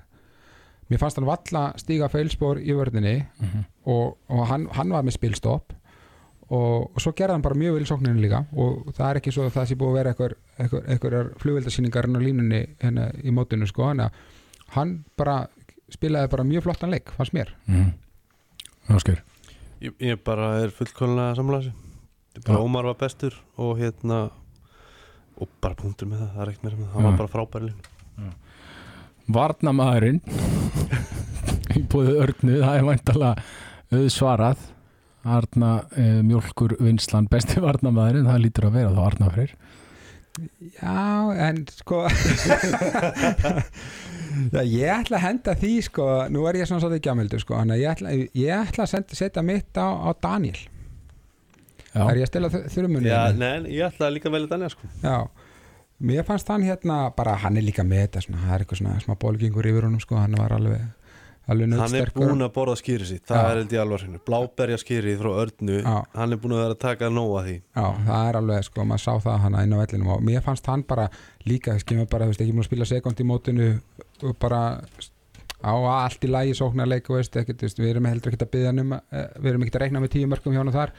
Mér fannst hann valla stíga feilspor í vörðinni Mhm. og, og hann, hann var með spilstopp og, og svo gerði hann bara mjög vel í sókninu líka og það er ekki svo að það sé búið að vera einhver, einhver, einhverjar flugveldasýningar á línunni hérna í mótinu sko, hann, hann bara spilaði bara mjög flottan leik, fannst mér mm. Ég, ég bara er fullkonlega samlæsi bara. Ómar var bestur og hérna og bara punktur með það, það er ekkert meira með það. Hann Já. var bara frábæri línu Varnamaðurinn í búið örnu, það er væntalega auðsvarað. Arna uh, Mjólkur Vinslan besti varnamaðurinn, það lítur að vera þá Arna Freyr. Já, en sko Já, ég ætla að henda því sko, nú er ég svona svolítið gjamildur sko, að ég ætla, ég ætla að senda, setja mitt á, á Daniel Já, Er ég að stela þurrumunni? Já, nei, ég ætla líka vel að danja sko. Já, mér fannst hann hérna bara, hann er líka með þetta svona, það er eitthvað svona smá bólgingur yfir honum sko, hann var alveg, alveg hann er nöðsterkur búinn að borða skýri sitt, það Já. er held ég alvar bláberja skýrið frá örnu Já. hann er búinn að vera að taka nóg að því. Já, það er alveg, sko, maður sá það hann inn á vellinum og mér fannst hann bara líka, þess kemur bara, þú veist, ekki múin að spila sekund í mótinu og bara á allt í lagi sóknarleik og veist, ekkert, við erum heldur ekki að byggja um eh, við erum ekki að reikna með tíu mörgum hjá hann þar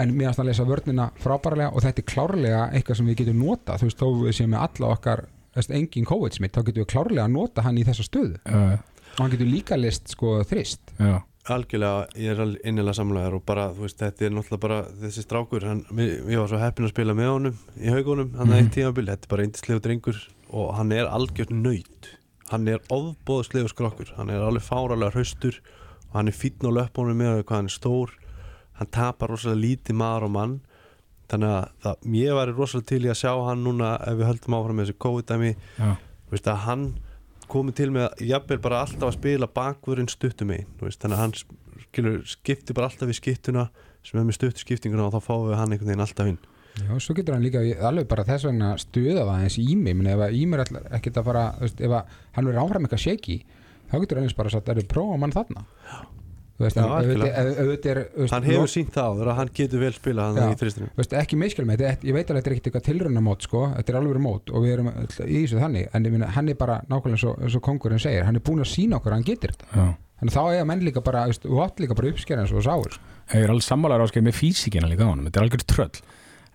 en mér fannst hann lesa vörnina frábærlega og þetta er klárlega eitthvað sem við getum nota þú veist, þó við séum með alla okkar engin COVID smitt, þá getum við klárlega að nota hann í þessa stöðu. Uh, og hann getur líka list, sko, þrist. Já, algjörlega, ég er innilega samlæður og bara, þú veist, þetta er náttúrulega bara þessi strákur, hann, ég var svo heppin að spila með honum í haugunum, hann er Mhm. eitt tímabil. Þetta er bara eindislegu drengur og hann er algjört nöyt, hann er ofbóðslegu skrokkur, hann er alveg fáralega hraustur og hann er fínn á löpunum með hvað hann er stór hann tapar rosalega lítið maður og mann. Þannig að það, ég væri rosalega til í að sjá hann núna ef við höldum áfram með þessi COVID-dæmi. Að hann komið til með að jafnvel bara alltaf að spila bakvörinn stuttum einn þannig að hann skilur, skipti bara alltaf við skiptuna sem er með stuttu skiptinguna og þá fáum við hann einhvern veginn alltaf inn. Já, svo getur hann líka alveg bara þess vegna stuða það eins ími, menn ef að ími er ekkert að fara, ef að hann verður áfram eitthvað shaky, þá getur hann eins bara sagt, er þið prófa mann þarna er hann hefur sínt það að hann getur vel spila hann Já. í þristinu þú veist, ekki miskjál með þetta, ég veit alveg að þetta er ekkert eitthvað tilraunamót sko, þetta er alveg mót og við erum í þessu þannig, en ég minna, hann er bara nákvæmlega svo, svo kongurinn segir, hann er búin að sína okkur að hann getur þetta, þannig þá eiga menn líka bara, þú átt líka bara uppskerðan svo sáur Ég er alveg sammálar áskeið með físíkina líka á honum, þetta er algjör tröll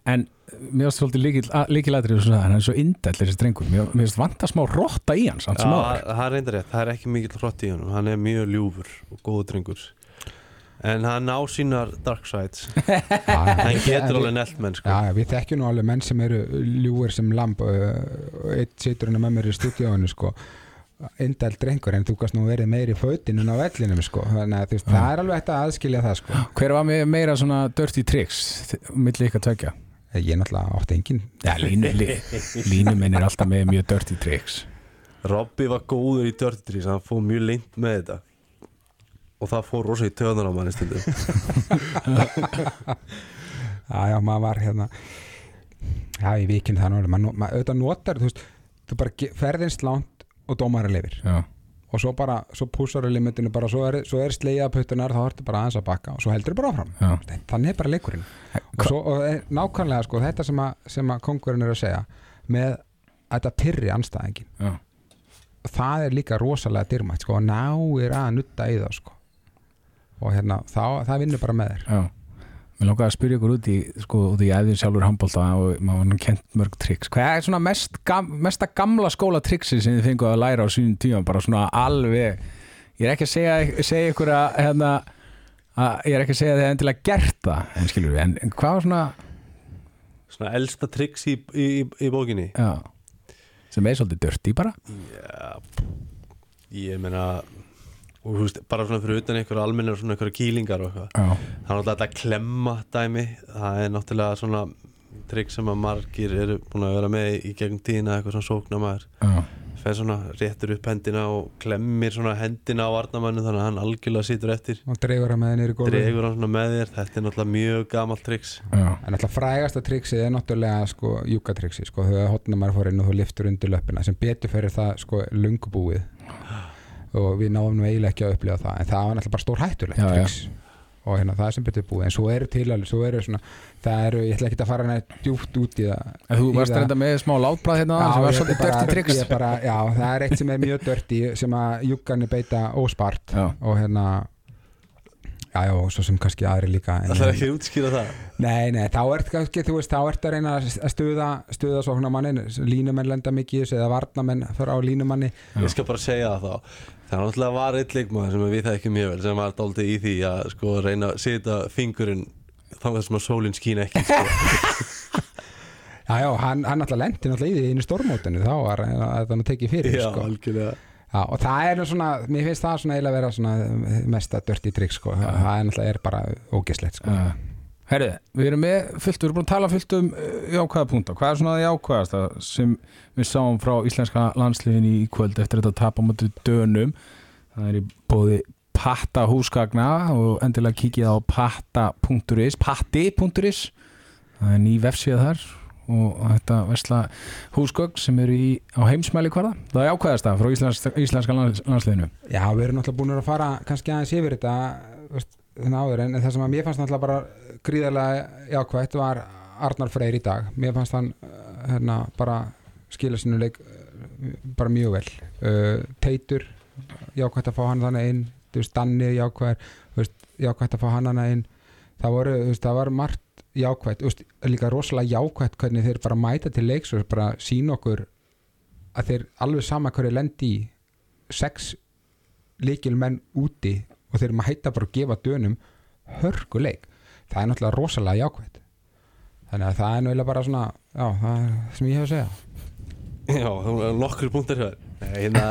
en mér finnst svolítið líkilætrið að hann er svo indæll þessi drengur, mér finnst vanta smá rotta í hans, hans Já, það er reyndar rétt, það er ekki mikill hrott í honum. Hann er mjög ljúfur og góður drengur. En hann á sínar dark sides. Hann getur alveg nelt menn sko. Já, við þekkjum nú alveg menn sem eru ljúir sem lamb og eitt situr hann með mér í stúdíóinu sko. Indæl drengur en þú gast nú verið meiri í fötinu en á vellinum sko. Þannig að þú veist, það er alveg hægt að aðskilja það sko. Hver var meira svona dirty tricks milli ykkar tvekja? Ég er náttúrulega átti engin. Já, línu, lí, línu minn er alltaf með mjög dirty tricks. Robby var góður í Dirty Trees hann fór mjög leint með þetta. Og það fór rosa í töðunar á manni stundum. Já, já, maður var hérna já, ég vikinn það alveg. maður auðvitað notar, þú veist þú bara ferðinst langt og dómar lifir Já, og svo bara, svo púsar limitinu bara, svo er, svo er slegið að puttunar þá ertu bara aðeins að bakka og svo heldur bara áfram. Já, þannig er bara leikurinn. Og, svo, og eh, nákvæmlega sko, þetta sem að, sem að kongurinn er að segja með að þetta pyrri anstæðingin já, það er líka rosalega dyrmætt sko, og ná er að nutta í það sko. og hérna, þá, það vinnur bara með þér. Já Mér langaði að spyrja ykkur út í, sko, út í æðin sjálfur handbólta og maður nú kent mörg tricks. Hvað er svona mest gam, mesta gamla skóla triksi sem þið fenguð að læra á sínum tíma? Bara svona alveg, ég er ekki að segja, segja ykkur að, hérna, að, ég er ekki að segja að þið endilega gert það, en skilur við, en, en hvað var svona, svona elsta triks í, í, í, í bókinni já, sem er svolítið dörti bara? Já, ég meina og þú veist, bara svona fyrir utan einhverja almennar svona einhverja kýlingar og eitthvað. Já, það er náttúrulega þetta klemma dæmi. Það er náttúrulega svona trikk sem að margir eru búin að vera með í gegnum tíðina eitthvað svona sóknamaður já, fer svona réttur upp hendina og klemmir svona hendina á varnamannu þannig að hann algjörlega situr eftir. Og dregur það með henni í gólfi dregur hann svona með þér, þetta er náttúrulega mjög gamalt triks já, en alltaf frægasta triksi er náttúrulega sko, júkatriksi, sko, þegar hotnumar fór inn og þú liftur undir löppina, sem betur fyrir það sko, lungubúið og við náum nú eiginlega ekki að upplifa það en það var náttúrulega bara stór hættulegt Já, já. triks og hérna það sem betur búið en svo eru til alveg, svo eru svona það eru, ég ætla ekki að fara nægt djúpt út í það En þú varst það. reynda með smá látbræð hérna Já, sem var svolítið dörti er bara, já, það er eitt sem er mjög dörti sem að júkarnir beita óspart. Já, og hérna já, já, og svo sem kannski aðri líka en, Það er ekki að útskýra það. Nei, nei, þá ert kannski, þú veist, þá ert að reyna að stuða, stuða svona mannin línumenn lenda mikið í þessu eða varnamenn fyrir á línumanni. Ég skal bara segja það þá Það er náttúrulega var eitt leikmaður sem við það ekki mjög vel sem var dálítið í því að sko reyna að setja fingurinn þannig sem að sólinn skín ekki sko. Já, já, hann, hann alltaf lendi náttúrulega í því einu stórmótinu þá var að það tekið fyrir Já, sko. algjörlega Já, og það er nú svona, mér finnst það svona eiginlega að vera svona mesta dörti trikk sko. það, það er náttúrulega er bara ógeslegt sko. Uh, Herri, við erum með fullt, við erum búin að tala fullt um uh, jákvæða punta. Hvað er svona það jákvæðasta sem við sáum frá íslenska landsliðin í kvöld eftir þetta tap á mötu dönum? Það er í bóði patta húsgagna og endilega kikið á patta.is patti.is það er ný vefsíða þar og þetta vesla húsgögn sem eru í, á heimsmæli hverða það er jákvæðasta frá íslenska, íslenska lands, landsliðinu Já, við erum náttúrulega búin að fara kannski aðeins yfir þetta veist, þennan áður en það sem að mér fannst náttúrulega bara gríðarlega jákvætt var Arnar Freyr í dag. Mér fannst hann uh, hérna, bara skila sinu leik uh, bara mjög vel. Uh, Teitur, jákvætt að fá hann þannig inn. Þú veist, Danni veist, jákvætt að fá hann þannig inn. Það, voru, þú veist, það var margt jákvætt þú veist, líka rosalega jákvætt hvernig þeir bara mæta til leiks og bara sína okkur að þeir alveg sama hverju lendi í sex líkil menn úti og þeir mæta bara að gefa dönum hörkuleik það er náttúrulega rosalega jákvæmt þannig að það er náttúrulega bara svona já, það er sem ég hef að segja. Já, það var nokkur punktar hér hérna,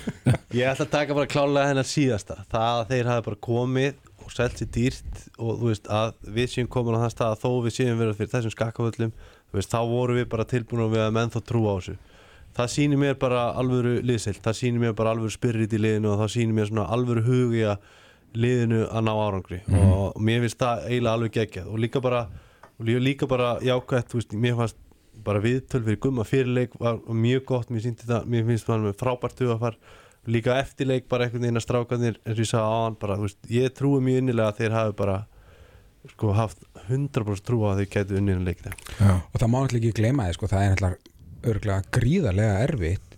Ég ætla að taka bara klálega hennar síðasta. Það að þeir hafi bara komið og selt sér dýrt og þú veist að við séum komin á það stað að þó við séum verið fyrir þessum skakkavöllum þú veist, þá vorum við bara tilbúin og við að menn þá trú á þessu. Það sýnir mér bara alvöru liðsild, það sýnir mér bara alvöru spyrrit í liðinu og það sýnir mér svona alvöru hug í að liðinu að ná árangri. Mhm. og mér finnst það eiginlega alveg geggjað. Og líka bara, líka, bara jákvætt, þú veist, mér fannst bara viðtöl fyrir gumma fyrirleik var mjög gott, mér, það, mér finnst það frábært hugafar líka eftirleik bara einhvern veginn að strákanir ég sagði á hann bara, veist, ég trúi mjög innilega að þeir hafi bara sko haft 100% trú á að þeir gætu unnið en leikna og það má náttúrulega ekki gleyma því sko, það er náttúrulega gríðarlega erfitt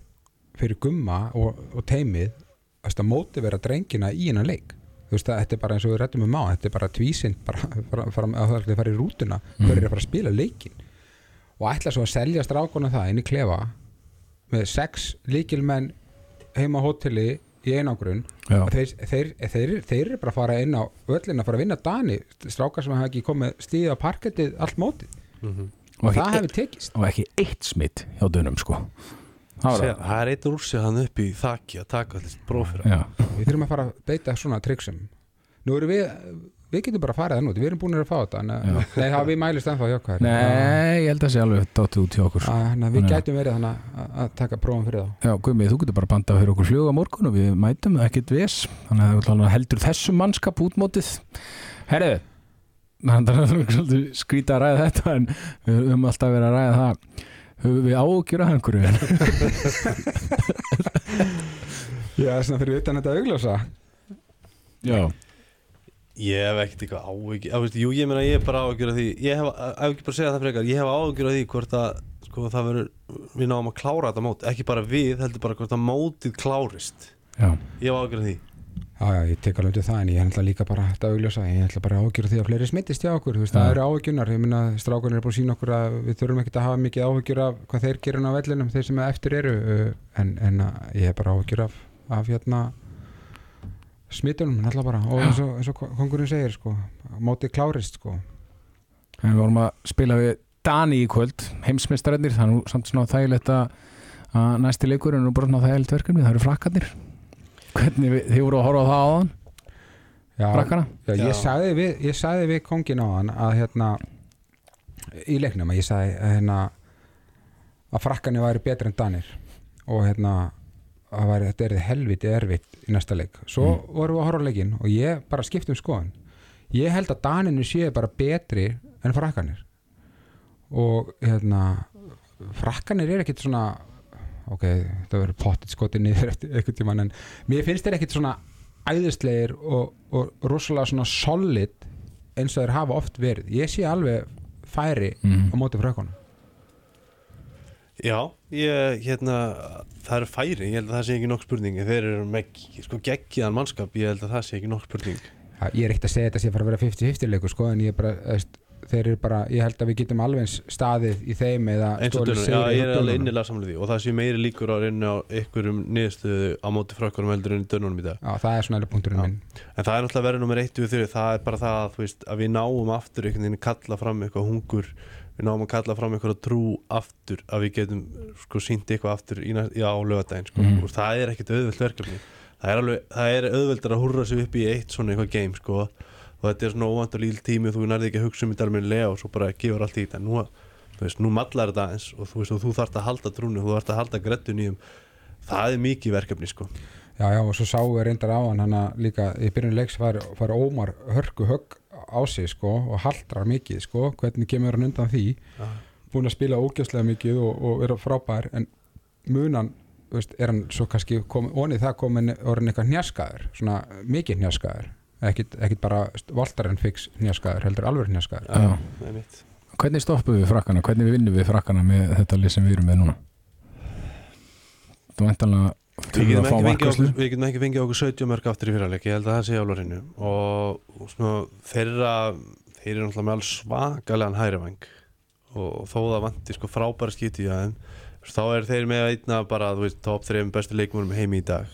fyrir gumma og, og teimið að mótivera drengina í hennan leik þú veist að þetta er bara eins og við rættum um á þetta er bara tvísind bara, bara, bara, að það er að fara í rútuna Mhm. hver er að fara að spila leikin og ætla svo að selja strákuna það inn í klefa með sex líkilmenn heima á hóteli í einangrun. Þeir, þeir, þeir, þeir eru bara að fara inn á öllin að fara að vinna Dani strákar sem hafa ekki komið stíð á parkettið allt mótið. Og það ekki, hefur tekist. og ekki eitt smitt hjá dönum sko Það Sér, það. er eitt rússi hann upp í þakki að taka allir brófið Já, við þurfum að fara að beita svona triksum nú erum við við getum bara að fara það nút, við erum búin að fá þetta en, Já. nei, það við mælist ennþá hjá hvað nei, ég held að sé alveg dáttu út hjá okkur. Þannig að við Þannig að- gætum verið þannig að- að taka prófum fyrir þá. Já, Guðmið, þú getur bara bandað fyrir okkur flug á morgun og við mætum ekkert ves. Þannig að heldur þessum mannskap útmótið Herðu það er skrýta að ræða þetta en við höfum alltaf verið að ræða það höfum við ágjur að einhverju? Já, svona fyrir utan þetta augljósa. Já, Ég hef ekkert eitthvað áhyggjur á, veist, Jú, ég meina ég er bara áhyggjur af því Ég hef, ef ekki bara segja það frekar Ég hef áhyggjur af því hvort að sko, það verður, við náum að klára þetta mót ekki bara við, heldur bara hvort að mótið klárist. Já, Ég hef áhyggjur af því Já, já, ég tek alveg undir það en ég ætla líka bara þetta augljósa, ég ætla bara að ágjöra því að fleiri smittist hjá okkur, þú veist, Já. það eru áhygjunar ég minna, strákunir er búin að sína okkur að við þurfum ekkert að hafa mikið áhyggjur af hvað þeir gerir á vellinum, þeir sem eftir eru uh, en, en að ég hef bara áhyggjur af, af hérna smittunum, náttúrulega bara og eins og, eins og kongurinn segir, sko mótið klárist, sko. En við vorum að spila við Dani í kvöld er nú samt svona þægilegt að að næsti leikur hvernig við, þið voru að horfa á það áðan? Já, frakkana Já, ég, Já. sagði við, ég sagði við kongin á hann að hérna í leiknum að ég sagði að, hérna, að frakkanir væri betri en danir og hérna að væri, þetta er helviti erfitt í næsta leik. Svo Mm. vorum við að horfa á leikin og ég bara skipt um skoðun. Ég held að daninu séu bara betri en frakkanir og hérna frakkanir er ekkit svona ok, það verður pottit skotið niður eftir einhvern tímann en mér finnst þeir ekkit svona æðislegir og, og rosalega svona solid eins og þeir hafa oft verið. Ég sé alveg færi mm. á móti frökkunum. Já, ég, hérna, það er færi, ég held að það sé ekki nokk spurning Þeir eru með sko, geggiðan mannskap, ég held að það sé ekki nokk spurning. Ja, ég er ekkert að segja þetta sé að fara að vera 50-50 leikur sko, en ég er bara, eðst, þeir eru bara ég held að við getum alveg staðið í þeim eða dönur, sigri já, ég er alveg innilega samlega því og það sé meiri líkur á reynu á ykkurum niðurstöðu á móti frökkunum heldur en í dönunum í dag. Já, það er svona eða punkturinn minn. En það er náttúrulega verið nummer 1 og 3 það er bara það að, veist, að við náum aftur einhvern veginn að kalla fram eitthvað hungur. Við náum að kalla fram eitthvað trú aftur að við getum sko sínt eitthvað aftur í, í á lögadaginn sko. Og það er ekkert auðvelt verkefni. Það er, alveg, það er auðveldar að hurra sig upp í eitt svona eitthvað game sko. Og þetta er svona óvænt og líl tími og þú nærði ekki að hugsa um þetta alveg lega og svo bara gefur allt í þetta nú, þú veist, nú mallar þetta eins og þú veist og þú þarft að halda trúnu, þú þarft að halda grettun í um það er mikið verkefni sko. Já, já, og svo sáum við reyndar á hann að líka í byrjun leiks fari, fari Ómar hörku högg á sig sko og haldrar mikið sko, hvernig kemur hann undan því Já. búin að spila ógjöfslega mikið og, og vera frábær en munan veist, er hann svo kannski kom, onið það komin orðin eitthvað hnjaskaður svona mikið hnjaskaður ekkit, ekkit bara voltarinn fix hnjaskaður heldur alveg mitt Hvernig stoppum við frakkana? Hvernig vinnum við frakkana með þetta lið sem við erum með núna? Þú væntanlega Við getum, að fá ekki fengið okkur, við getum ekki fengið okkur 70 mörg aftur í fyrirleik, ég held að það sé ála hreinu og, og svona, þeirra þeir eru náttúrulega með alls svakalegan hærivæng og þó það vanti sko frábæra skýti í aðeim þá er þeir með einna bara, top 3 bestu leikmurnum heimi í dag.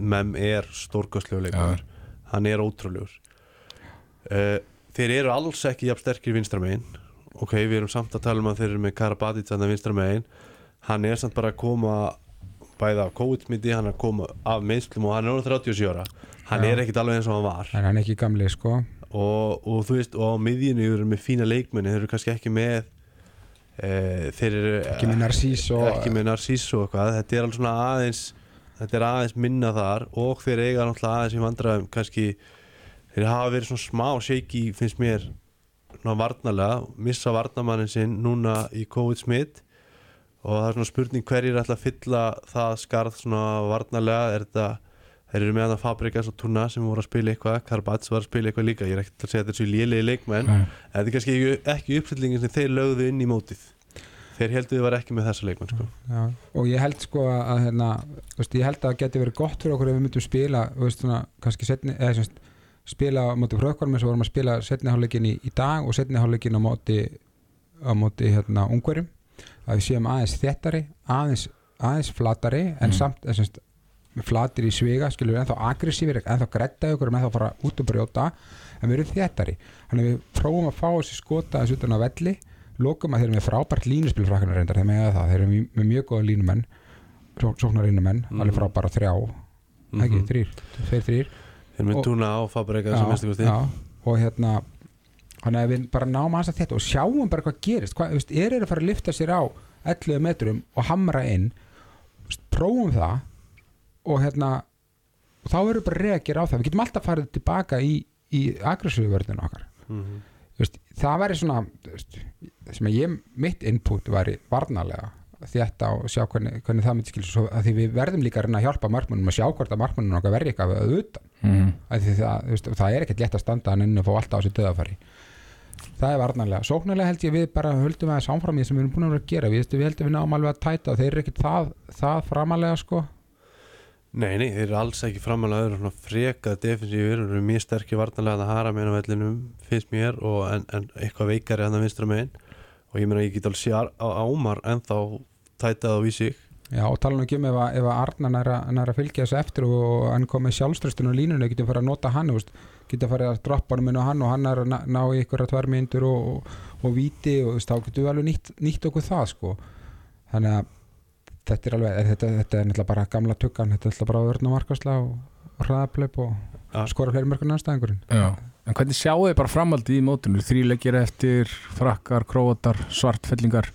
Mem er stórkostlegu leikmur hann er ótrúlegur. Uh, þeir eru alls ekki jafn sterkir vinstramegin ok, við erum samt að tala um að þeir eru með Karabatic að vinstramegin hann er samt bara að koma bæða af COVID-smiti, hann er að koma af meðslum og hann er orðið 37 ára. Hann Já. er ekkit alveg eins og hann var. En hann er ekki gamli sko. Og, og þú veist, og á miðjunni eru með fína leikmenni, þeir eru kannski ekki með e, þeir eru ekki með Narcís og eitthvað, þetta er alveg svona aðeins þetta er aðeins minna þar og þeir eiga náttúrulega aðeins í vandræðum kannski þeir hafa verið svona smá shaky finnst mér svona varnarlega, missa varnarmannin sinn núna í COVID-smitt og það er svona spurning hverjir ætla að fylla það skarð svona varnarlega. Er þetta, þeir eru með hann að Fabrikas og Tuna sem voru að spila eitthvað, Karbats var að spila eitthvað líka, ég er ekkert að segja þetta þessu lélegi leikmenn. Nei. en þetta er kannski ekki, ekki uppfyllingin sem þeir lögðu inn í mótið þeir heldur þið var ekki með þessa leikmenn sko. Já, og ég held sko að hérna, veist, ég held að það geti verið gott fyrir okkur ef við myndum spila veist, svona, kannski setni, eða, semst, spila á móti frökvarum eins og vorum að spila setni hálfleikin í, í dag og setni hálfleikin á móti á móti hérna ungverjum að við séum aðeins þéttari aðeins, aðeins flatari en Mm. samt eða, semst, flatir í sviga skilur við ennþá aggressífir, ennþá gretta ykkur ennþá fara út og brjóta en við erum þéttari þannig að við prófum að fá þessi skota þessu utan á velli lokum að þeir eru með frábært línuspil frakkanar reyndar, þeir með það, þeir eru mjög- með mjög góða línumenn sóknar línumenn, Mhm. alveg frábæra þrjá. Ekki, Mhm. þrýr, tveir þrýr þeir með Og- Tuna og Fabrikas sem mestu kosti já, og hérna þannig að við bara náum aðeins að þetta og sjáum bara hvað gerist, hvað, veist, er þeir að fara að lifta sér á 11 metrum og hamra inn veist, prófum það og hérna og þá verður bara reagir á það, við getum alltaf farið tilbaka í, í aggressífuvörðinu okkar. Mhm. Veist, það væri svona veist, sem að ég, mitt input væri varnalega þetta og sjá hvernig, hvernig það myndi skilja svo að því við verðum líka að reyna að hjálpa markmannum að sjá hvort að markmannum okkar verði eitthvað að utan. Mm. það, það er ekkert létt að standa hann inn og fá alltaf á sér döðafæri það er varnarlega, sóknarlega held ég við bara höldum að sáfram í sem við erum búin að vera að gera. Við, við heldum við náum alveg að tæta þeir eru ekkert það, það framalega sko Nei, nei, þeir eru alls ekki framalega þeir eru svona frekað defensífur þeir eru mjög sterkir varnarlega að hara meina vellinum finnst mér og en, en eitthvað veikari en það vinstra megin. Og ég meina ég get alveg sé á ámar en þá tætað á í sig. Já, og tala nú ekki um ef að, ef að Arna nær að, nær að fylgja þessu eftir og hann kom með sjálfströstun og línunni, getum farið að nota hann getum farið að droppa hann á hann og hann er að ná, ykkur að tvær myndur og, og, og víti og þá getum við alveg nýtt, nýtt okkur það sko. Þannig að þetta er alveg, þetta, þetta er náttúrulega bara gamla tuggan, þetta er náttúrulega bara vörn og markasla og, hraðaplöp og skora fleiri mörgur næstæðingurinn Já, en hvernig sjáu þið bara framaldið í mótinu? Þrýleggir eftir, frakkar, króatar svartfellingar.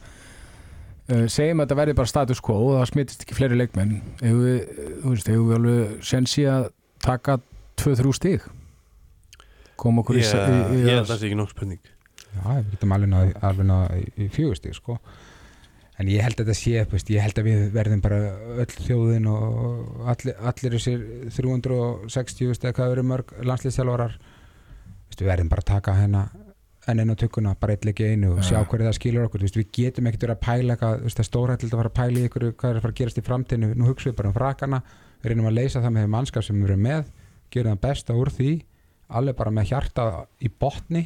Uh, segjum að þetta verði bara status quo og það smitist ekki fleiri leikmenn. Ef við, þú veist, ef við alveg sensi að taka 2-3 stig? Kom okkur Ég, í, ég held að það sé ekki nokk spurning. Já, við getum alveg náð, alveg náð í, í fjögustík sko en ég held að þetta sé, veist, ég held að við verðum bara öll þjóðin og allir, allir þessir 360 veist, eða hvað eru mörg landslýstjálfarar veist, við verðum bara að taka hérna en einu tökuna, bara eitt leik í einu og sjá hverju það skilur okkur, við getum ekkert verið að pæla eitthvað, stórhættild að fara að pæla ykkur hvað er að fara að gerast í framtíðinu, nú hugsaum við bara um frakana við reynum að leysa það með mannskap sem við erum með gerum það besta úr því alveg bara með hjarta í botni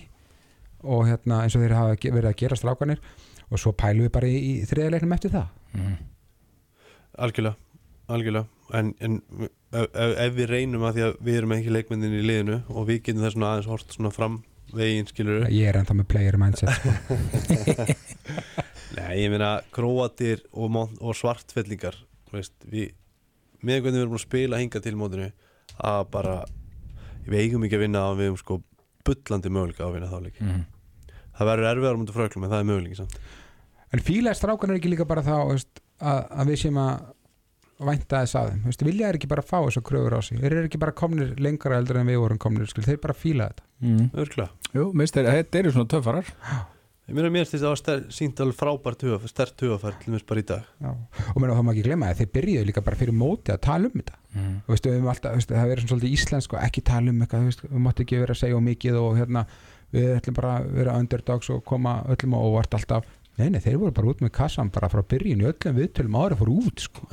og hérna eins og þeir hafa verið að gera strákanir og svo pælum við bara í, í þriðaleiknum eftir það mm. algjörlega, algjörlega en, en ef, ef, við reynum að því að við erum ekki leikmennin í liðinu og við getum þess svona aðeins hort svona fram veginn skilur ég er ennþá með player mindset sko. Nei, ég meina króatir og, og svartfellingar veist, við með hvernig við erum að spila hinga til mótinu að bara við eigum ekki að vinna á við um sko bullandi möguleika á að vinna þá leik Mm. það verður erfiðar mútið fröklum en það er möguleiki samt en fílaði strákanir ekki líka bara þá veist, að, að við séum að vænta þess að þeim, veist, vilja er ekki bara að fá þess að kröfur á sig, þeir eru ekki bara komnir lengra eldur en við vorum komnir, skil, þeir bara fíla þetta. Mm. Örgla Jú, minnst þeir, þetta eru svona töffarar. Ég meina mér finnst það var ster, sínt alveg frábært stert hugafær til mér bara í dag. Já. og mér þá má ekki glemma að þeir byrjuðu líka bara fyrir móti að tala um þetta. Mm. og veistu, við höfum alltaf, veistu, það verður svona svolítið íslensk og ekki tala um eitthvað, veistu, við máttu ekki vera að segja mikið og hérna, við ætlum bara að vera underdogs og koma öllum á óvart alltaf nei, nei, þeir voru bara út með kassan bara frá byrjun í öllum viðtölum áður að fóru út sko.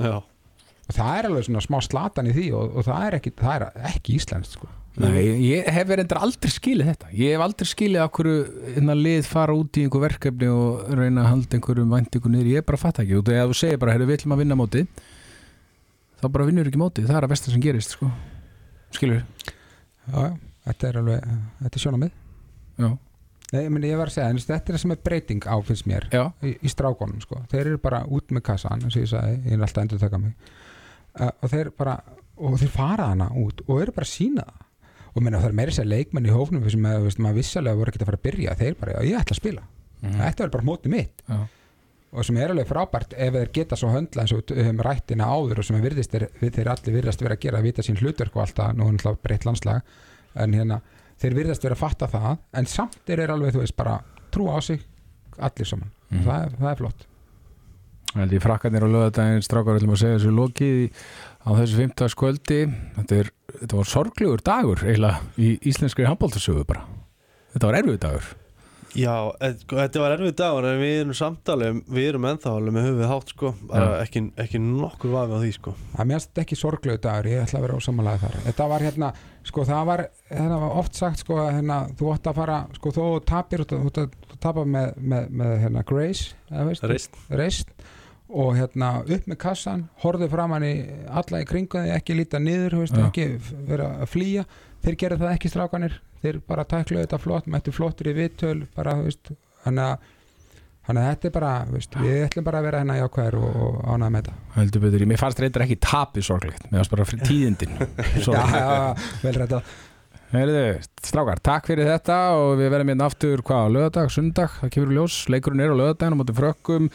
Og það er alveg svona smá slatan í því og, og það, er ekki, það er ekki íslenskt sko. Nei, ég hef verið aldrei skilið þetta. Ég hef aldrei skilið hverju hérna lið fara út í einhver verkefni og reyna að halda einhverjum væntingu niður, ég bara fatt ekki. Og þegar þú segir bara, heyrðu, við ætlum að vinna mótið þá bara vinnur ekki mótið, það er að vestar sem gerist sko. skilur já, já, þetta er alveg þetta er sjónamið já, Nei, ég, meni, ég var að segja, þetta er það sem er breyting á finnst mér í, í strákonum sko. þeir eru bara út með kassan eins og ég sagði, ég er alltaf að endur taka mig uh, og þeir bara og þeir fara hana út og eru bara að sína það og meina, það er meira sér leikmenn í hófnum sem að, veist, maður vissalega voru ekki að fara að byrja þeir bara, já, ég ætla að spila Mhm. þetta er bara mótið mitt já. og sem er alveg frábært ef þeir geta svo höndla eins og við höfum rættina áður og sem virðist þeir, við þeir allir virðast vera að gera að vita sín hlutverk og alltaf, nú er þeir virðast vera að fatta það en samt er þeir alveg, þú veist, bara trú á sig allir saman, Mhm. það, er, það er flott held ég frakkarnir á lögadaginn strákar ætlum að segja þessu lokið í- á þessu 50. skvöldi þetta, þetta var sorglegur dagur eiginlega í íslenskri handbóltasögu bara þetta var erfið dagur Já, sko, þetta var erfið dagur en við erum samtalið, við erum ennþá alveg með höfuð hátt sko, ekki, ekki nokkur vafi á því sko. Það er mérst ekki sorglegu dagur, ég ætla að vera ósamanlega þar. Þetta var hérna, sko það var það var oft sagt, sko, að, hérna þú átt að fara, sko þú tapir þú tapar með, með, með hérna Grace, eða veist, Reist, reist. Og hérna upp með kassan horfðu framann í alla í kringu því ekki líta niður, veist, ekki vera að flýja, þeir gerðu það ekki strákanir þeir bara tækluðu þetta flott mættu flottir í viðtöl, bara, veist þannig að, þannig að þetta er bara veist, við ætlum bara að vera hérna jákvæður og, og ánægða með þetta. Heldur betur í, mér fannst reyndar ekki tapið sorglegt mér fannst bara fyrir tíðindin. Já, já, vel rætt Heyrðu, strákar, takk fyrir þetta og við verðum hérna aftur hvað á lögadag, sundag, það kemur í ljós. Leikurinn er á lögadaginn á móti frökkum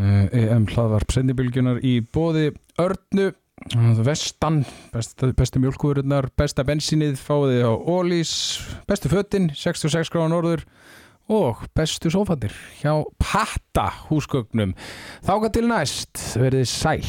EM hlaðvarp sendibylgjunar í bóði Örnu Vestan, besta, bestu mjölkúðurinnar besta bensínið fáið á Ólís, bestu fötin 66 gráða norður og bestu sófandir hjá Patta húsgögnum þáka til næst, verðið sæl